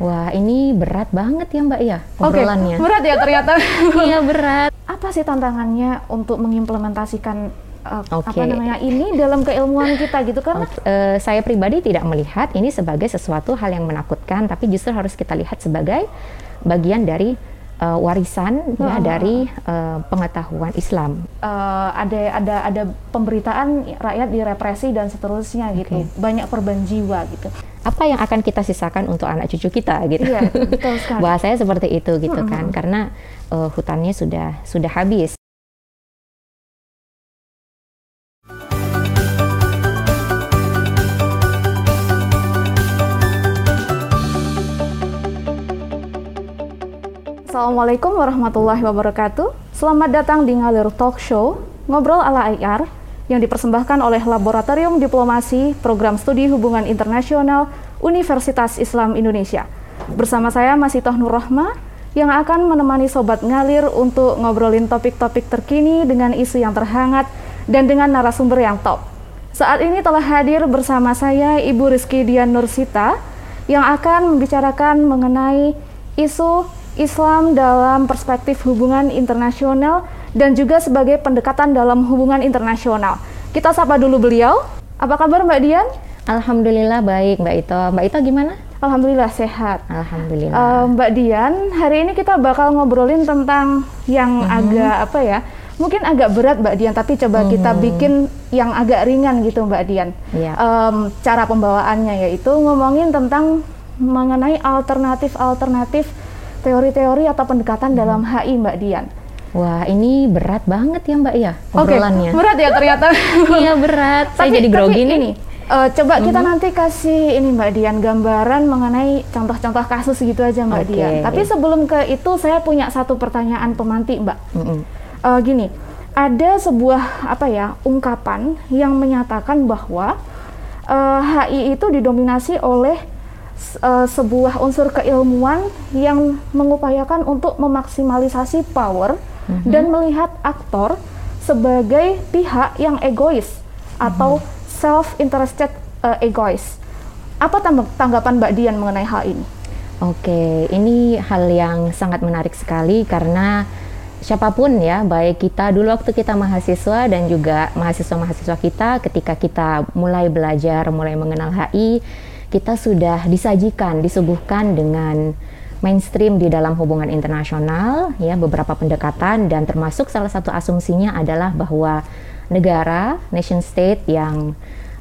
Wah, ini berat banget ya Mbak ya obrolannya. berat ya ternyata. Iya berat. apa sih tantangannya untuk mengimplementasikan uh, Oke. apa namanya ini dalam keilmuan kita gitu karena Eh, saya pribadi tidak melihat ini sebagai sesuatu hal yang menakutkan, tapi justru harus kita lihat sebagai bagian dari eh, warisan ya Hmm. dari eh, pengetahuan Islam. uh, ada ada ada pemberitaan rakyat direpresi dan seterusnya gitu. Banyak korban jiwa gitu. Apa yang akan kita sisakan untuk anak cucu kita gitu? Iya, betul sekali. Bahasanya seperti itu gitu Mm-mm. kan, karena eh, hutannya sudah sudah habis. Assalamualaikum warahmatullahi wabarakatuh. Selamat datang di Ngalir Talk Show, ngobrol ala IR yang dipersembahkan oleh Laboratorium Diplomasi Program Studi Hubungan Internasional Universitas Islam Indonesia. Bersama saya Masitoh Nur Rahma yang akan menemani sobat ngalir untuk ngobrolin topik-topik terkini dengan isu yang terhangat dan dengan narasumber yang top. Saat ini telah hadir bersama saya Ibu Rizky Dian Nursita yang akan membicarakan mengenai isu Islam dalam perspektif hubungan internasional dan juga sebagai pendekatan dalam hubungan internasional. Kita sapa dulu beliau. Apa kabar Mbak Dian? Alhamdulillah baik Mbak Ito. Mbak Ito gimana? Alhamdulillah sehat. Alhamdulillah. Eh, Mbak Dian, hari ini kita bakal ngobrolin tentang yang Mhm. agak apa ya? Mungkin agak berat Mbak Dian, tapi coba kita bikin yang agak ringan gitu Mbak Dian. Iya. Em, cara pembawaannya yaitu ngomongin tentang mengenai alternatif-alternatif teori-teori atau pendekatan dalam HI Mbak Dian. Wah, ini berat banget ya Mbak ya Oke, obrolannya. berat ya ternyata. Iya berat. Saya Tapi- jadi tapi grogi nih. ini, eh, coba kita nanti kasih ini Mbak Dian gambaran mengenai contoh-contoh kasus gitu aja Mbak Oke. Dian. Tapi sebelum ke itu saya punya satu pertanyaan pemantik Mbak. Mm-mm. Eh, gini, ada sebuah apa ya ungkapan yang menyatakan bahwa eh, HI itu didominasi oleh eh, sebuah unsur keilmuan yang mengupayakan untuk memaksimalisasi power dan melihat aktor sebagai pihak yang egois atau self-interested eh, egois. Apa tangg- tanggapan Mbak Dian mengenai hal ini? Oke, ini hal yang sangat menarik sekali karena siapa pun ya, baik kita dulu waktu kita mahasiswa dan juga mahasiswa-mahasiswa kita ketika kita mulai belajar, mulai mengenal HI, kita sudah disajikan, disuguhkan dengan mainstream di dalam hubungan internasional, ya beberapa pendekatan dan termasuk salah satu asumsinya adalah bahwa negara, nation state yang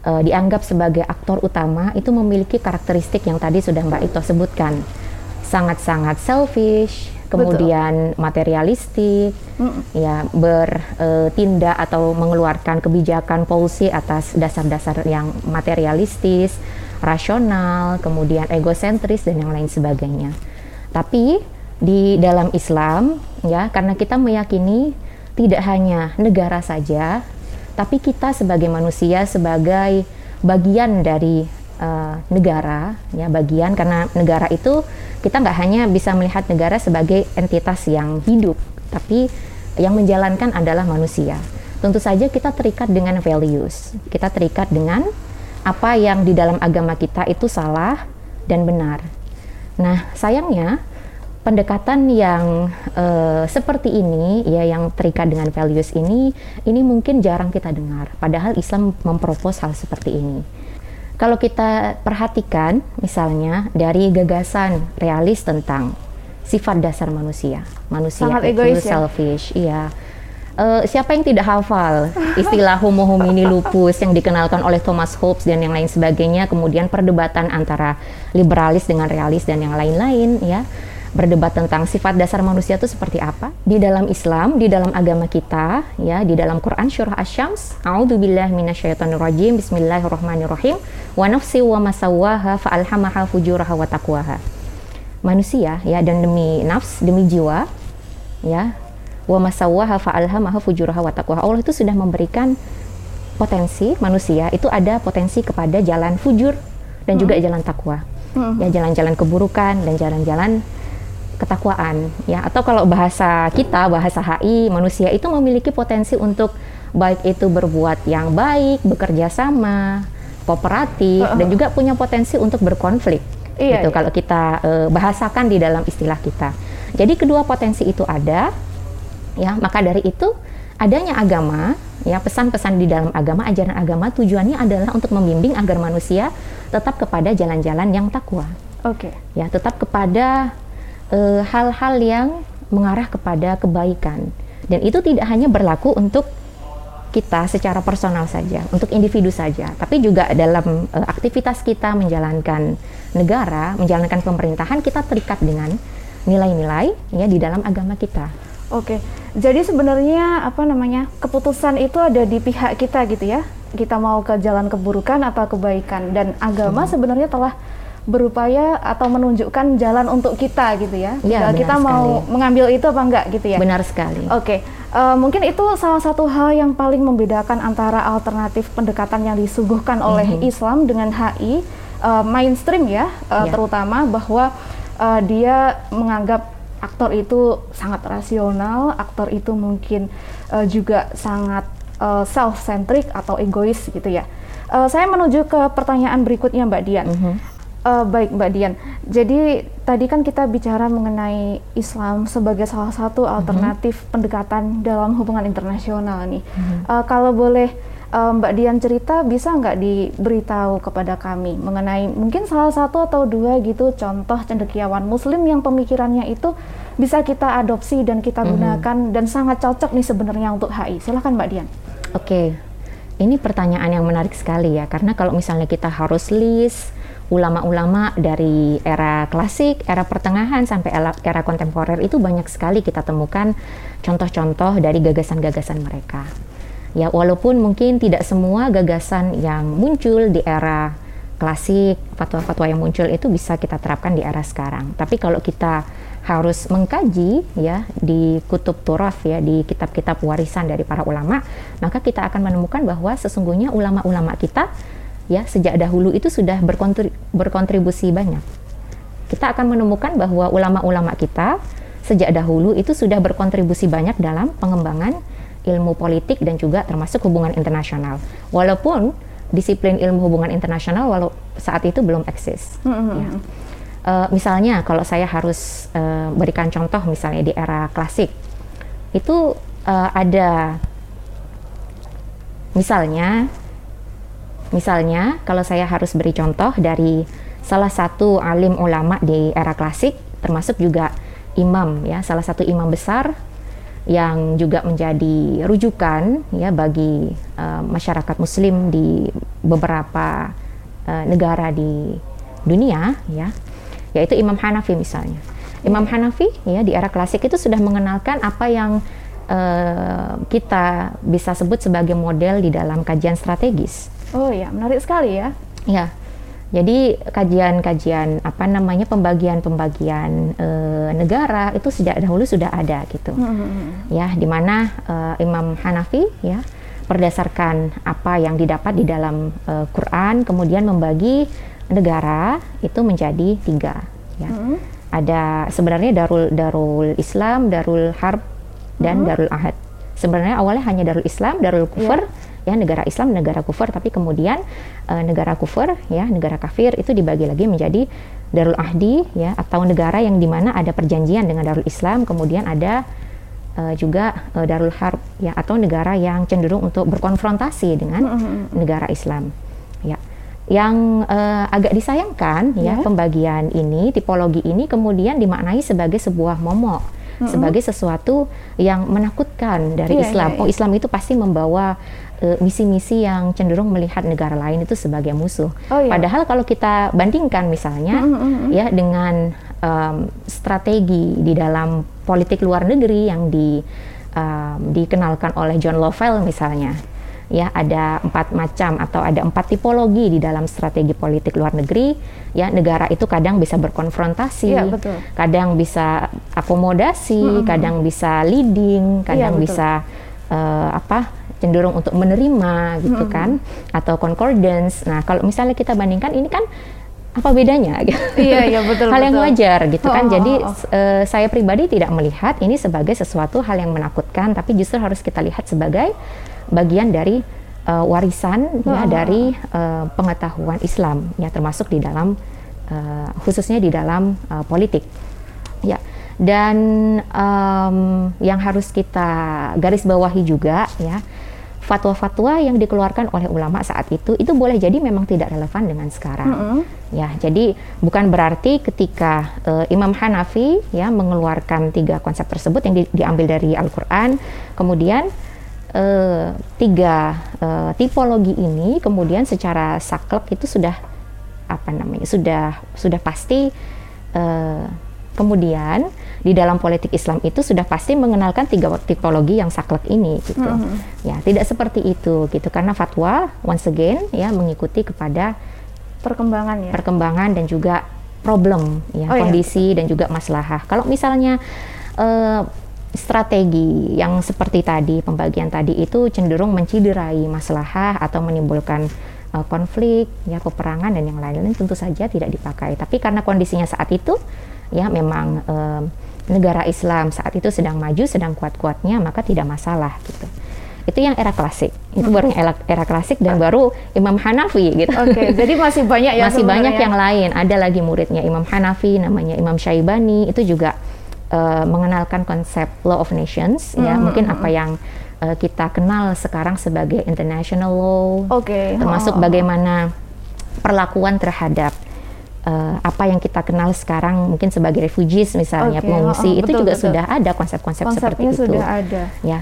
eh, dianggap sebagai aktor utama itu memiliki karakteristik yang tadi sudah Mbak Ito sebutkan. Sangat-sangat selfish, kemudian materialistik, ya bertindak atau mengeluarkan kebijakan policy atas dasar-dasar yang materialistis, rasional, kemudian egosentris dan yang lain sebagainya. Tapi di dalam Islam ya karena kita meyakini tidak hanya negara saja, tapi kita sebagai manusia sebagai bagian dari eh, negara ya bagian karena negara itu kita nggak hanya bisa melihat negara sebagai entitas yang hidup, tapi yang menjalankan adalah manusia. Tentu saja kita terikat dengan values, kita terikat dengan apa yang di dalam agama kita itu salah dan benar. Nah, sayangnya pendekatan yang eh, seperti ini ya yang terikat dengan values ini ini mungkin jarang kita dengar. Padahal Islam mempropos hal seperti ini. Kalau kita perhatikan misalnya dari gagasan realis tentang sifat dasar manusia. Manusia Sangat itu egois ya? selfish, iya. Eh, siapa yang tidak hafal istilah homo homini lupus yang dikenalkan oleh Thomas Hobbes dan yang lain sebagainya, kemudian perdebatan antara liberalis dengan realis dan yang lain-lain ya. Berdebat tentang sifat dasar manusia itu seperti apa? Di dalam Islam, di dalam agama kita, ya, di dalam Quran surah Asy-Syams, A'udzubillahi minasyaitonirrajim, Bismillahirrahmanirrahim, wa nafsi wa masawwaha fa'alhamaha fujuraha wa taqwaha. Manusia ya dan demi nafs, demi jiwa, ya, wa masawwaha fa'alhamaha fujuraha wa taqwaha. Allah itu sudah memberikan potensi manusia itu ada potensi kepada jalan fujur dan juga jalan takwa. Ya jalan-jalan keburukan dan jalan-jalan ketakwaan ya atau kalau bahasa kita bahasa HI manusia itu memiliki potensi untuk baik itu berbuat yang baik, bekerja sama, kooperatif dan juga punya potensi untuk berkonflik Iya, gitu iya. kalau kita uh, bahasakan di dalam istilah kita. Jadi kedua potensi itu ada, ya maka dari itu adanya agama, ya pesan-pesan di dalam agama, ajaran agama tujuannya adalah untuk membimbing agar manusia tetap kepada jalan-jalan yang takwa. Oke. Okay. Ya tetap kepada eh, hal-hal uh, yang mengarah kepada kebaikan dan itu tidak hanya berlaku untuk kita secara personal saja, untuk individu saja, tapi juga dalam uh, aktivitas kita menjalankan negara, menjalankan pemerintahan, kita terikat dengan nilai-nilai ya di dalam agama kita. Oke, jadi sebenarnya apa namanya keputusan itu ada di pihak kita gitu ya. Kita mau ke jalan keburukan atau kebaikan dan agama hmm. sebenarnya telah berupaya atau menunjukkan jalan untuk kita gitu ya. ya kita sekali. mau mengambil itu apa enggak gitu ya. Benar sekali. Oke. Uh, mungkin itu salah satu hal yang paling membedakan antara alternatif pendekatan yang disuguhkan oleh mm -hmm. Islam dengan HI uh, mainstream ya, uh, yeah. terutama bahwa uh, dia menganggap aktor itu sangat rasional, aktor itu mungkin uh, juga sangat uh, self-centric atau egois gitu ya. Uh, saya menuju ke pertanyaan berikutnya Mbak Dian. Mm -hmm. Uh, baik Mbak Dian. Jadi tadi kan kita bicara mengenai Islam sebagai salah satu alternatif mm -hmm. pendekatan dalam hubungan internasional nih. Mm -hmm. uh, kalau boleh uh, Mbak Dian cerita, bisa nggak diberitahu kepada kami mengenai mungkin salah satu atau dua gitu contoh cendekiawan Muslim yang pemikirannya itu bisa kita adopsi dan kita mm -hmm. gunakan dan sangat cocok nih sebenarnya untuk HI. Silahkan Mbak Dian. Oke. Okay. Ini pertanyaan yang menarik sekali ya, karena kalau misalnya kita harus list ulama-ulama dari era klasik, era pertengahan sampai era, era kontemporer itu banyak sekali kita temukan contoh-contoh dari gagasan-gagasan mereka. Ya, walaupun mungkin tidak semua gagasan yang muncul di era klasik, fatwa-fatwa yang muncul itu bisa kita terapkan di era sekarang. Tapi kalau kita harus mengkaji ya di kutub turaf ya di kitab-kitab warisan dari para ulama, maka kita akan menemukan bahwa sesungguhnya ulama-ulama kita ya sejak dahulu itu sudah berkontribusi banyak. Kita akan menemukan bahwa ulama-ulama kita sejak dahulu itu sudah berkontribusi banyak dalam pengembangan ilmu politik dan juga termasuk hubungan internasional. Walaupun disiplin ilmu hubungan internasional walau saat itu belum eksis. Mm -hmm. ya. uh, misalnya kalau saya harus uh, berikan contoh misalnya di era klasik itu uh, ada misalnya Misalnya, kalau saya harus beri contoh dari salah satu alim ulama di era klasik, termasuk juga imam ya, salah satu imam besar yang juga menjadi rujukan ya bagi uh, masyarakat muslim di beberapa uh, negara di dunia ya, yaitu Imam Hanafi misalnya. Imam Hanafi ya di era klasik itu sudah mengenalkan apa yang uh, kita bisa sebut sebagai model di dalam kajian strategis Oh ya, menarik sekali ya. Ya. Jadi kajian-kajian apa namanya pembagian-pembagian e, negara itu sejak dahulu sudah ada gitu. Mm -hmm. Ya, di mana e, Imam Hanafi ya berdasarkan apa yang didapat di dalam e, Quran kemudian membagi negara itu menjadi tiga ya. Mm -hmm. Ada sebenarnya Darul Darul Islam, Darul Harb dan mm -hmm. Darul Ahad. Sebenarnya awalnya hanya Darul Islam, Darul Kufur. Yeah ya negara Islam negara kufur tapi kemudian uh, negara kufur ya negara kafir itu dibagi lagi menjadi darul ahdi ya atau negara yang di mana ada perjanjian dengan darul Islam kemudian ada uh, juga uh, darul harb ya atau negara yang cenderung untuk berkonfrontasi dengan negara Islam ya yang uh, agak disayangkan yeah. ya pembagian ini tipologi ini kemudian dimaknai sebagai sebuah momok sebagai sesuatu yang menakutkan dari yeah, Islam. Yeah, yeah. Oh Islam itu pasti membawa misi-misi uh, yang cenderung melihat negara lain itu sebagai musuh. Oh, iya. Padahal kalau kita bandingkan misalnya mm -hmm. ya dengan um, strategi di dalam politik luar negeri yang di um, dikenalkan oleh John Lovell misalnya ya ada empat macam atau ada empat tipologi di dalam strategi politik luar negeri ya negara itu kadang bisa berkonfrontasi ya, betul. kadang bisa akomodasi mm -hmm. kadang bisa leading kadang ya, bisa uh, apa cenderung untuk menerima gitu hmm. kan atau concordance. Nah, kalau misalnya kita bandingkan ini kan apa bedanya. Iya, iya betul. hal yang wajar gitu kan. oh, kan. Jadi oh, oh. Uh, saya pribadi tidak melihat ini sebagai sesuatu hal yang menakutkan, tapi justru harus kita lihat sebagai bagian dari uh, warisan oh, ya dari uh, pengetahuan Islam ya termasuk di dalam uh, khususnya di dalam uh, politik. Ya, dan um, yang harus kita garis bawahi juga ya fatwa-fatwa yang dikeluarkan oleh ulama saat itu itu boleh jadi memang tidak relevan dengan sekarang. Mm -hmm. Ya, jadi bukan berarti ketika uh, Imam Hanafi ya mengeluarkan tiga konsep tersebut yang di, diambil dari Al-Qur'an, kemudian uh, tiga uh, tipologi ini kemudian secara saklek itu sudah apa namanya? sudah sudah pasti uh, kemudian di dalam politik Islam itu sudah pasti mengenalkan tiga tipologi yang saklek ini gitu. Mm -hmm. Ya, tidak seperti itu gitu karena fatwa once again ya mengikuti kepada perkembangan ya. Perkembangan dan juga problem ya, oh, iya. kondisi iya. dan juga masalah. Kalau misalnya uh, strategi yang seperti tadi pembagian tadi itu cenderung menciderai masalah atau menimbulkan uh, konflik ya peperangan dan yang lain-lain tentu saja tidak dipakai. Tapi karena kondisinya saat itu ya memang uh, negara Islam saat itu sedang maju, sedang kuat-kuatnya, maka tidak masalah gitu. Itu yang era klasik. Itu baru era, era klasik dan baru Imam Hanafi gitu. Oke, okay, jadi masih banyak ya Masih banyak yang lain. Ada lagi muridnya Imam Hanafi namanya Imam Syaibani itu juga uh, mengenalkan konsep law of nations mm -hmm. ya, mungkin apa yang uh, kita kenal sekarang sebagai international law. Oke. Okay. Termasuk oh. bagaimana perlakuan terhadap uh, apa yang kita kenal sekarang mungkin sebagai refugees misalnya okay, pengungsi oh, itu betul, juga betul. sudah ada konsep-konsep seperti itu. sudah ada. Ya.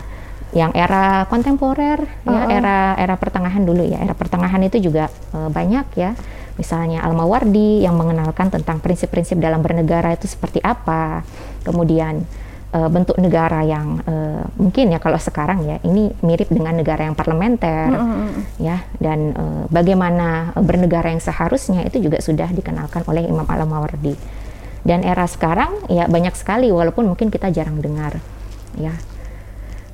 Yang era kontemporer oh, ya era era pertengahan dulu ya. Era pertengahan itu juga uh, banyak ya. Misalnya Al-Mawardi yang mengenalkan tentang prinsip-prinsip dalam bernegara itu seperti apa. Kemudian uh, bentuk negara yang uh, mungkin ya kalau sekarang ya ini mirip dengan negara yang parlementer mm -hmm. ya. Dan uh, bagaimana bernegara yang seharusnya itu juga sudah dikenalkan oleh Imam Al-Mawardi. Dan era sekarang ya banyak sekali walaupun mungkin kita jarang dengar ya.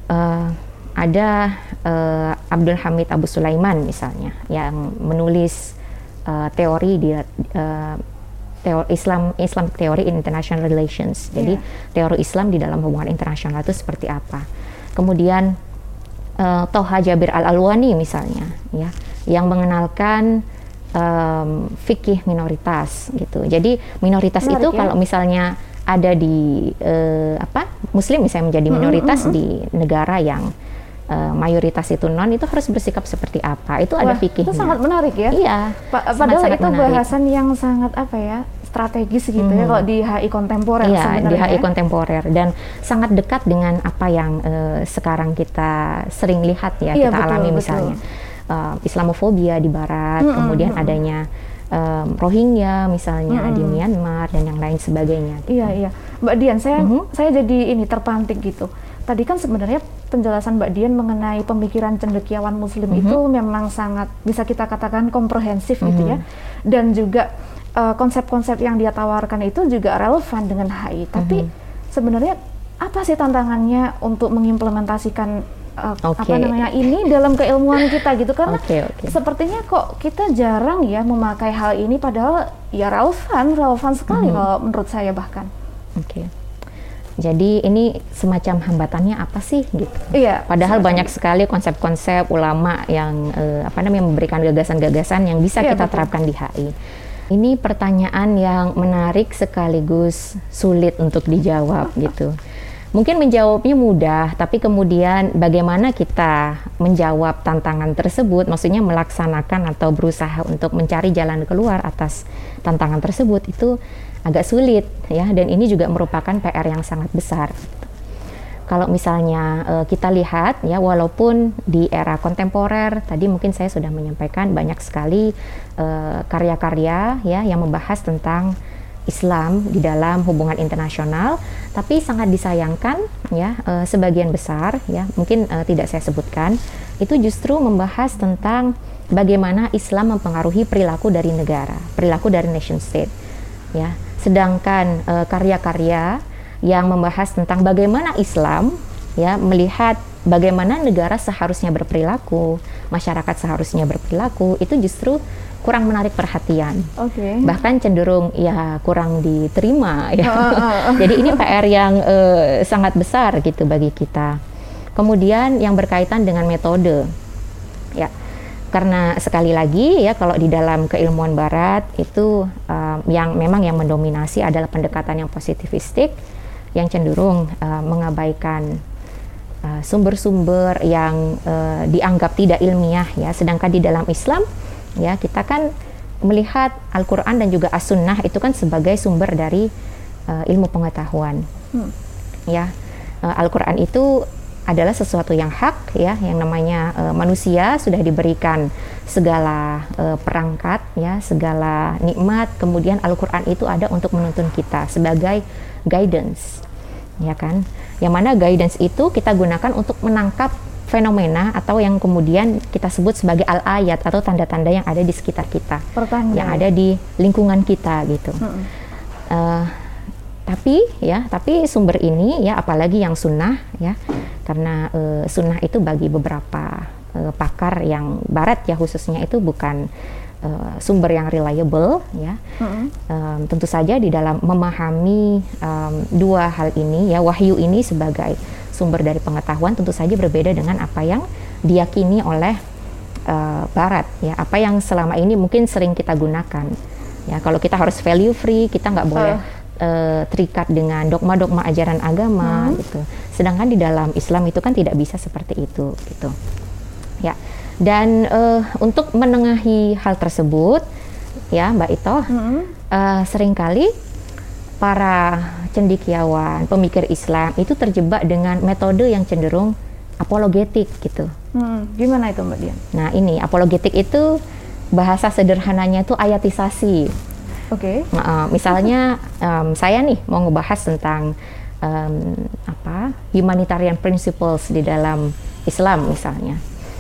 Uh, ada uh, Abdul Hamid Abu Sulaiman misalnya yang menulis uh, teori dia uh, teori Islam Islam teori in international relations. Jadi yeah. teori Islam di dalam hubungan internasional itu seperti apa. Kemudian uh, Toha Jabir Al Alwani misalnya, ya, yang mengenalkan um, fikih minoritas gitu. Jadi minoritas Menarik, itu ya? kalau misalnya ada di uh, apa Muslim misalnya menjadi minoritas mm -hmm. di negara yang uh, mayoritas itu non itu harus bersikap seperti apa itu Wah, ada fikihnya itu sangat menarik ya iya pa padahal sangat, itu menarik. bahasan yang sangat apa ya strategis gitu hmm. ya kalau di HI kontemporer iya di HI ya. kontemporer dan sangat dekat dengan apa yang uh, sekarang kita sering lihat ya iya, kita betul, alami betul. misalnya uh, Islamofobia di Barat hmm, kemudian hmm, adanya um, Rohingya misalnya hmm. di Myanmar dan yang lain sebagainya. Gitu. Iya iya, Mbak Dian, saya hmm. saya jadi ini terpantik gitu. Tadi kan sebenarnya penjelasan Mbak Dian mengenai pemikiran cendekiawan Muslim hmm. itu memang sangat bisa kita katakan komprehensif hmm. gitu ya, dan juga uh, konsep-konsep yang dia tawarkan itu juga relevan dengan HI. Tapi mm -hmm. sebenarnya apa sih tantangannya untuk mengimplementasikan uh, eh, okay. apa namanya ini dalam keilmuan kita gitu karena okay, okay. sepertinya kok kita jarang ya memakai hal ini padahal ya relevan relevan sekali mm -hmm. kalau menurut saya bahkan. Oke. Okay. Jadi ini semacam hambatannya apa sih gitu? Iya. Padahal banyak sekali konsep-konsep ulama yang uh, apa namanya memberikan gagasan-gagasan yang bisa iya, kita betul. terapkan di HI. Ini pertanyaan yang menarik sekaligus sulit untuk dijawab gitu. Mungkin menjawabnya mudah, tapi kemudian bagaimana kita menjawab tantangan tersebut, maksudnya melaksanakan atau berusaha untuk mencari jalan keluar atas tantangan tersebut itu agak sulit ya dan ini juga merupakan PR yang sangat besar kalau misalnya uh, kita lihat ya walaupun di era kontemporer tadi mungkin saya sudah menyampaikan banyak sekali eh, karya-karya uh, ya yang membahas tentang Islam di dalam hubungan internasional, tapi sangat disayangkan ya uh, sebagian besar ya mungkin uh, tidak saya sebutkan itu justru membahas tentang bagaimana Islam mempengaruhi perilaku dari negara, perilaku dari nation state ya. Sedangkan karya-karya yang membahas tentang bagaimana Islam ya melihat bagaimana negara seharusnya berperilaku, masyarakat seharusnya berperilaku itu justru kurang menarik perhatian. Okay. Bahkan cenderung ya kurang diterima ya. Jadi ini PR yang uh, sangat besar gitu bagi kita. Kemudian yang berkaitan dengan metode. Ya. karena sekali lagi ya kalau di dalam keilmuan barat itu uh, yang memang yang mendominasi adalah pendekatan yang positivistik yang cenderung uh, mengabaikan sumber-sumber uh, yang uh, dianggap tidak ilmiah ya. Sedangkan di dalam Islam ya kita kan melihat Al-Qur'an dan juga As-Sunnah itu kan sebagai sumber dari uh, ilmu pengetahuan. Hmm. ya uh, Al-Qur'an itu adalah sesuatu yang hak ya yang namanya uh, manusia sudah diberikan segala uh, perangkat ya segala nikmat. Kemudian Al-Qur'an itu ada untuk menuntun kita sebagai guidance ya kan yang mana guidance itu kita gunakan untuk menangkap fenomena atau yang kemudian kita sebut sebagai al-ayat atau tanda-tanda yang ada di sekitar kita Pertanda. yang ada di lingkungan kita gitu hmm. uh, tapi ya tapi sumber ini ya apalagi yang sunnah ya karena uh, sunnah itu bagi beberapa uh, pakar yang barat ya khususnya itu bukan uh, sumber yang reliable ya mm-hmm. um, tentu saja di dalam memahami um, dua hal ini ya wahyu ini sebagai sumber dari pengetahuan tentu saja berbeda dengan apa yang diyakini oleh uh, barat ya apa yang selama ini mungkin sering kita gunakan ya kalau kita harus value free kita nggak boleh uh uh, terikat dengan dogma-dogma ajaran agama hmm. gitu. Sedangkan di dalam Islam itu kan tidak bisa seperti itu gitu. Ya. Dan uh, untuk menengahi hal tersebut ya Mbak Ito, hmm. uh, sering kali para cendikiawan, pemikir Islam itu terjebak dengan metode yang cenderung apologetik gitu. Hmm, gimana itu Mbak Dian? Nah ini apologetik itu bahasa sederhananya itu ayatisasi Oke. Okay. Uh, misalnya um, saya nih mau ngebahas tentang um, apa humanitarian principles di dalam Islam misalnya.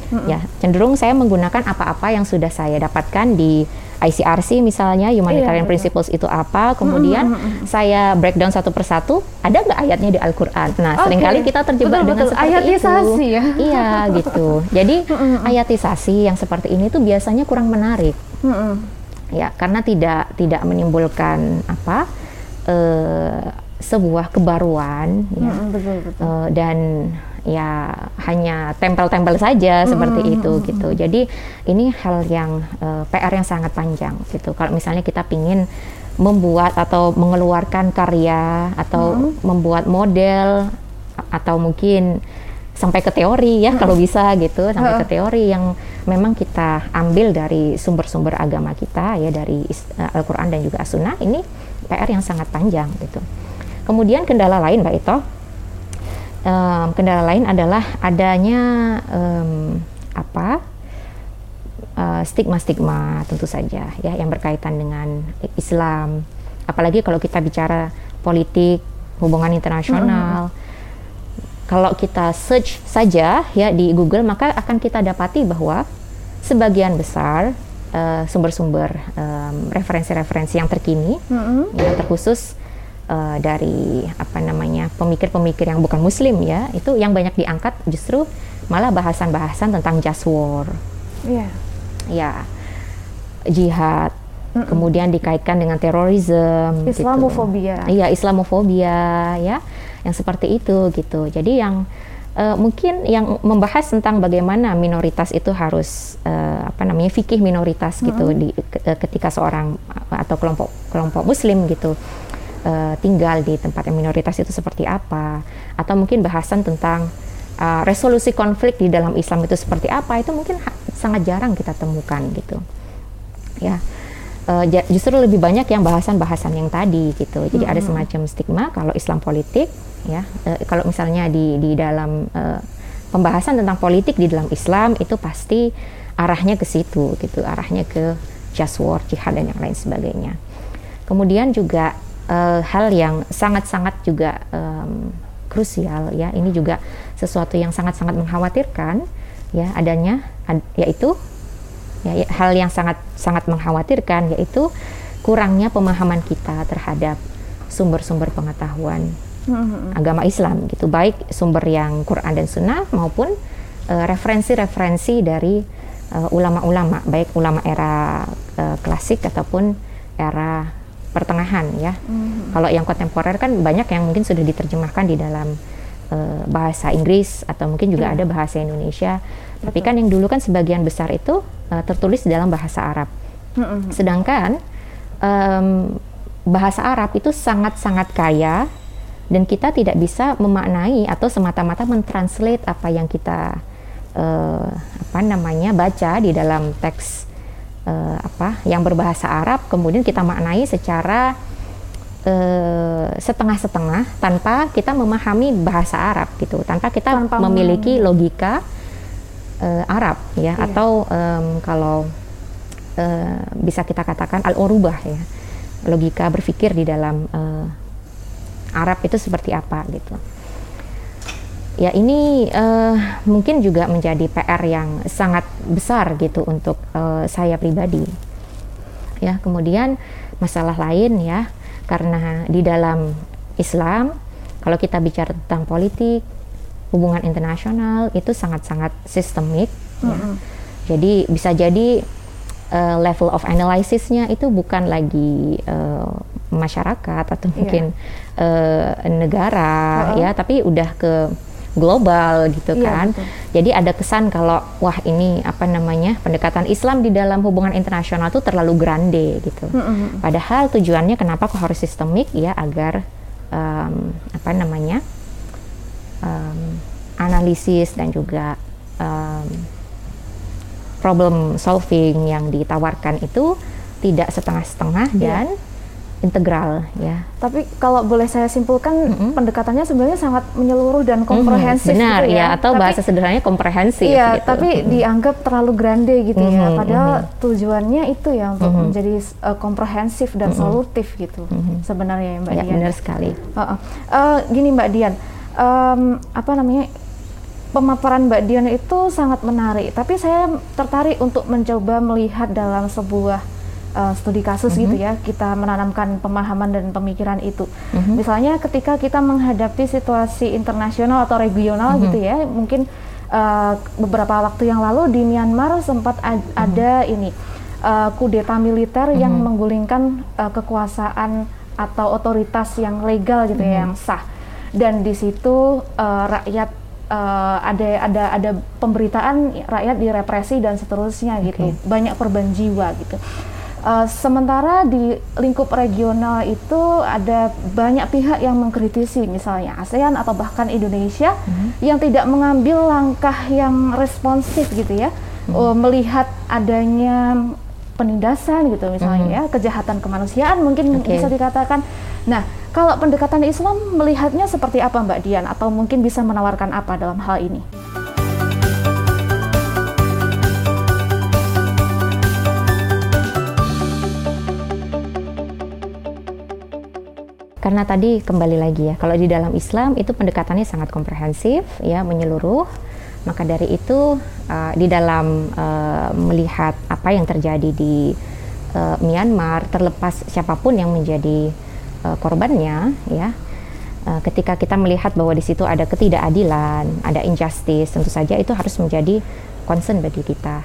Mm-hmm. Ya, cenderung saya menggunakan apa-apa yang sudah saya dapatkan di ICRC misalnya humanitarian iya, principles itu apa, kemudian mm-hmm. saya breakdown satu persatu, ada nggak ayatnya di Al-Qur'an. Nah, okay. sering kali kita terjebak betul, dengan betul. seperti ayatisasi itu. ya. Iya, gitu. Jadi mm-hmm. ayatisasi yang seperti ini tuh biasanya kurang menarik. Mm-hmm ya karena tidak tidak menimbulkan apa uh, sebuah kebaruan ya hmm, betul, betul. Uh, dan ya hanya tempel-tempel saja hmm, seperti hmm, itu hmm, gitu jadi ini hal yang uh, PR yang sangat panjang gitu kalau misalnya kita pingin membuat atau mengeluarkan karya atau hmm. membuat model atau mungkin sampai ke teori ya hmm. kalau bisa gitu sampai ke teori yang memang kita ambil dari sumber-sumber agama kita ya dari uh, Al-Qur'an dan juga As-Sunnah ini PR yang sangat panjang gitu. Kemudian kendala lain Mbak Ito um, kendala lain adalah adanya um, apa stigma-stigma uh, tentu saja ya yang berkaitan dengan Islam. Apalagi kalau kita bicara politik hubungan internasional. -hmm. Kalau kita search saja ya di Google maka akan kita dapati bahwa sebagian besar uh, sumber-sumber um, referensi-referensi yang terkini mm-hmm. yang terkhusus uh, dari apa namanya pemikir-pemikir yang bukan Muslim ya itu yang banyak diangkat justru malah bahasan-bahasan tentang just war, yeah. ya jihad, mm -mm. kemudian dikaitkan dengan terorisme, gitu. Islamofobia, gitu. iya Islamofobia ya yang seperti itu gitu. Jadi yang uh, mungkin yang membahas tentang bagaimana minoritas itu harus uh, apa namanya fikih minoritas gitu di uh, ketika seorang atau kelompok kelompok muslim gitu uh, tinggal di tempat yang minoritas itu seperti apa? Atau mungkin bahasan tentang uh, resolusi konflik di dalam Islam itu seperti apa? Itu mungkin sangat jarang kita temukan gitu. Ya. Uh, justru lebih banyak yang bahasan-bahasan yang tadi gitu. Jadi mm -hmm. ada semacam stigma kalau Islam politik ya. E, kalau misalnya di di dalam e, pembahasan tentang politik di dalam Islam itu pasti arahnya ke situ gitu. Arahnya ke just war jihad dan yang lain sebagainya. Kemudian juga e, hal yang sangat-sangat juga e, krusial ya ini juga sesuatu yang sangat-sangat mengkhawatirkan ya adanya ad, yaitu ya, ya hal yang sangat sangat mengkhawatirkan yaitu kurangnya pemahaman kita terhadap sumber-sumber pengetahuan hmm. agama Islam gitu baik sumber yang Quran dan Sunnah maupun uh, referensi-referensi dari uh, ulama-ulama baik ulama era uh, klasik ataupun era pertengahan ya hmm. kalau yang kontemporer kan banyak yang mungkin sudah diterjemahkan di dalam bahasa Inggris atau mungkin juga yeah. ada bahasa Indonesia Betul. tapi kan yang dulu kan sebagian besar itu uh, tertulis dalam bahasa Arab. Sedangkan um, bahasa Arab itu sangat-sangat kaya dan kita tidak bisa memaknai atau semata-mata mentranslate apa yang kita uh, apa namanya baca di dalam teks uh, apa yang berbahasa Arab kemudian kita maknai secara setengah-setengah tanpa kita memahami bahasa Arab gitu. Tanpa kita tanpa memiliki logika uh, Arab ya. Iya. atau um, kalau uh, bisa kita katakan al-urubah ya. Logika berpikir di dalam uh, Arab itu seperti apa gitu ya ini uh, mungkin juga menjadi PR yang sangat besar gitu untuk uh, saya pribadi ya kemudian masalah lain ya karena di dalam Islam kalau kita bicara tentang politik hubungan internasional itu sangat-sangat sistemik. Mm -hmm. ya. Jadi bisa jadi uh, level of analysisnya itu bukan lagi uh, masyarakat atau yeah. mungkin uh, negara uh -huh. ya, tapi udah ke global gitu yeah, kan. Betul. Jadi ada kesan kalau wah ini apa namanya pendekatan Islam di dalam hubungan internasional itu terlalu grande gitu. Mm -hmm. Padahal tujuannya kenapa kok harus sistemik ya agar um, apa namanya um, analisis dan juga um, problem solving yang ditawarkan itu tidak setengah-setengah yeah. dan integral ya. Tapi kalau boleh saya simpulkan mm -hmm. pendekatannya sebenarnya sangat menyeluruh dan komprehensif mm -hmm. Benar gitu ya. ya atau tapi, bahasa sederhananya komprehensif Iya, gitu. tapi mm -hmm. dianggap terlalu grande gitu mm -hmm. ya. Padahal mm -hmm. tujuannya itu ya untuk mm -hmm. menjadi uh, komprehensif dan mm -hmm. solutif gitu. Mm -hmm. Sebenarnya ya Mbak ya, Dian. benar sekali. Uh -uh. Uh, gini Mbak Dian, um, apa namanya? pemaparan Mbak Dian itu sangat menarik, tapi saya tertarik untuk mencoba melihat dalam sebuah uh, studi kasus mm -hmm. gitu ya, kita menanamkan pemahaman dan pemikiran itu. Mm -hmm. Misalnya ketika kita menghadapi situasi internasional atau regional mm -hmm. gitu ya, mungkin uh, beberapa waktu yang lalu di Myanmar sempat mm -hmm. ada ini uh, kudeta militer mm -hmm. yang menggulingkan uh, kekuasaan atau otoritas yang legal gitu mm -hmm. ya, yang sah. Dan di situ uh, rakyat uh, ada ada ada pemberitaan rakyat direpresi dan seterusnya gitu banyak korban jiwa gitu uh, sementara di lingkup regional itu ada banyak pihak yang mengkritisi misalnya ASEAN atau bahkan Indonesia mm-hmm. yang tidak mengambil langkah yang responsif gitu ya mm-hmm. uh, melihat adanya penindasan gitu misalnya mm-hmm. ya kejahatan kemanusiaan mungkin okay. bisa dikatakan nah kalau pendekatan Islam melihatnya seperti apa Mbak Dian atau mungkin bisa menawarkan apa dalam hal ini? Karena tadi kembali lagi ya, kalau di dalam Islam itu pendekatannya sangat komprehensif ya, menyeluruh. Maka dari itu uh, di dalam uh, melihat apa yang terjadi di uh, Myanmar, terlepas siapa pun yang menjadi uh, korbannya ya ketika kita melihat bahwa di situ ada ketidakadilan ada injustice tentu saja itu harus menjadi concern bagi kita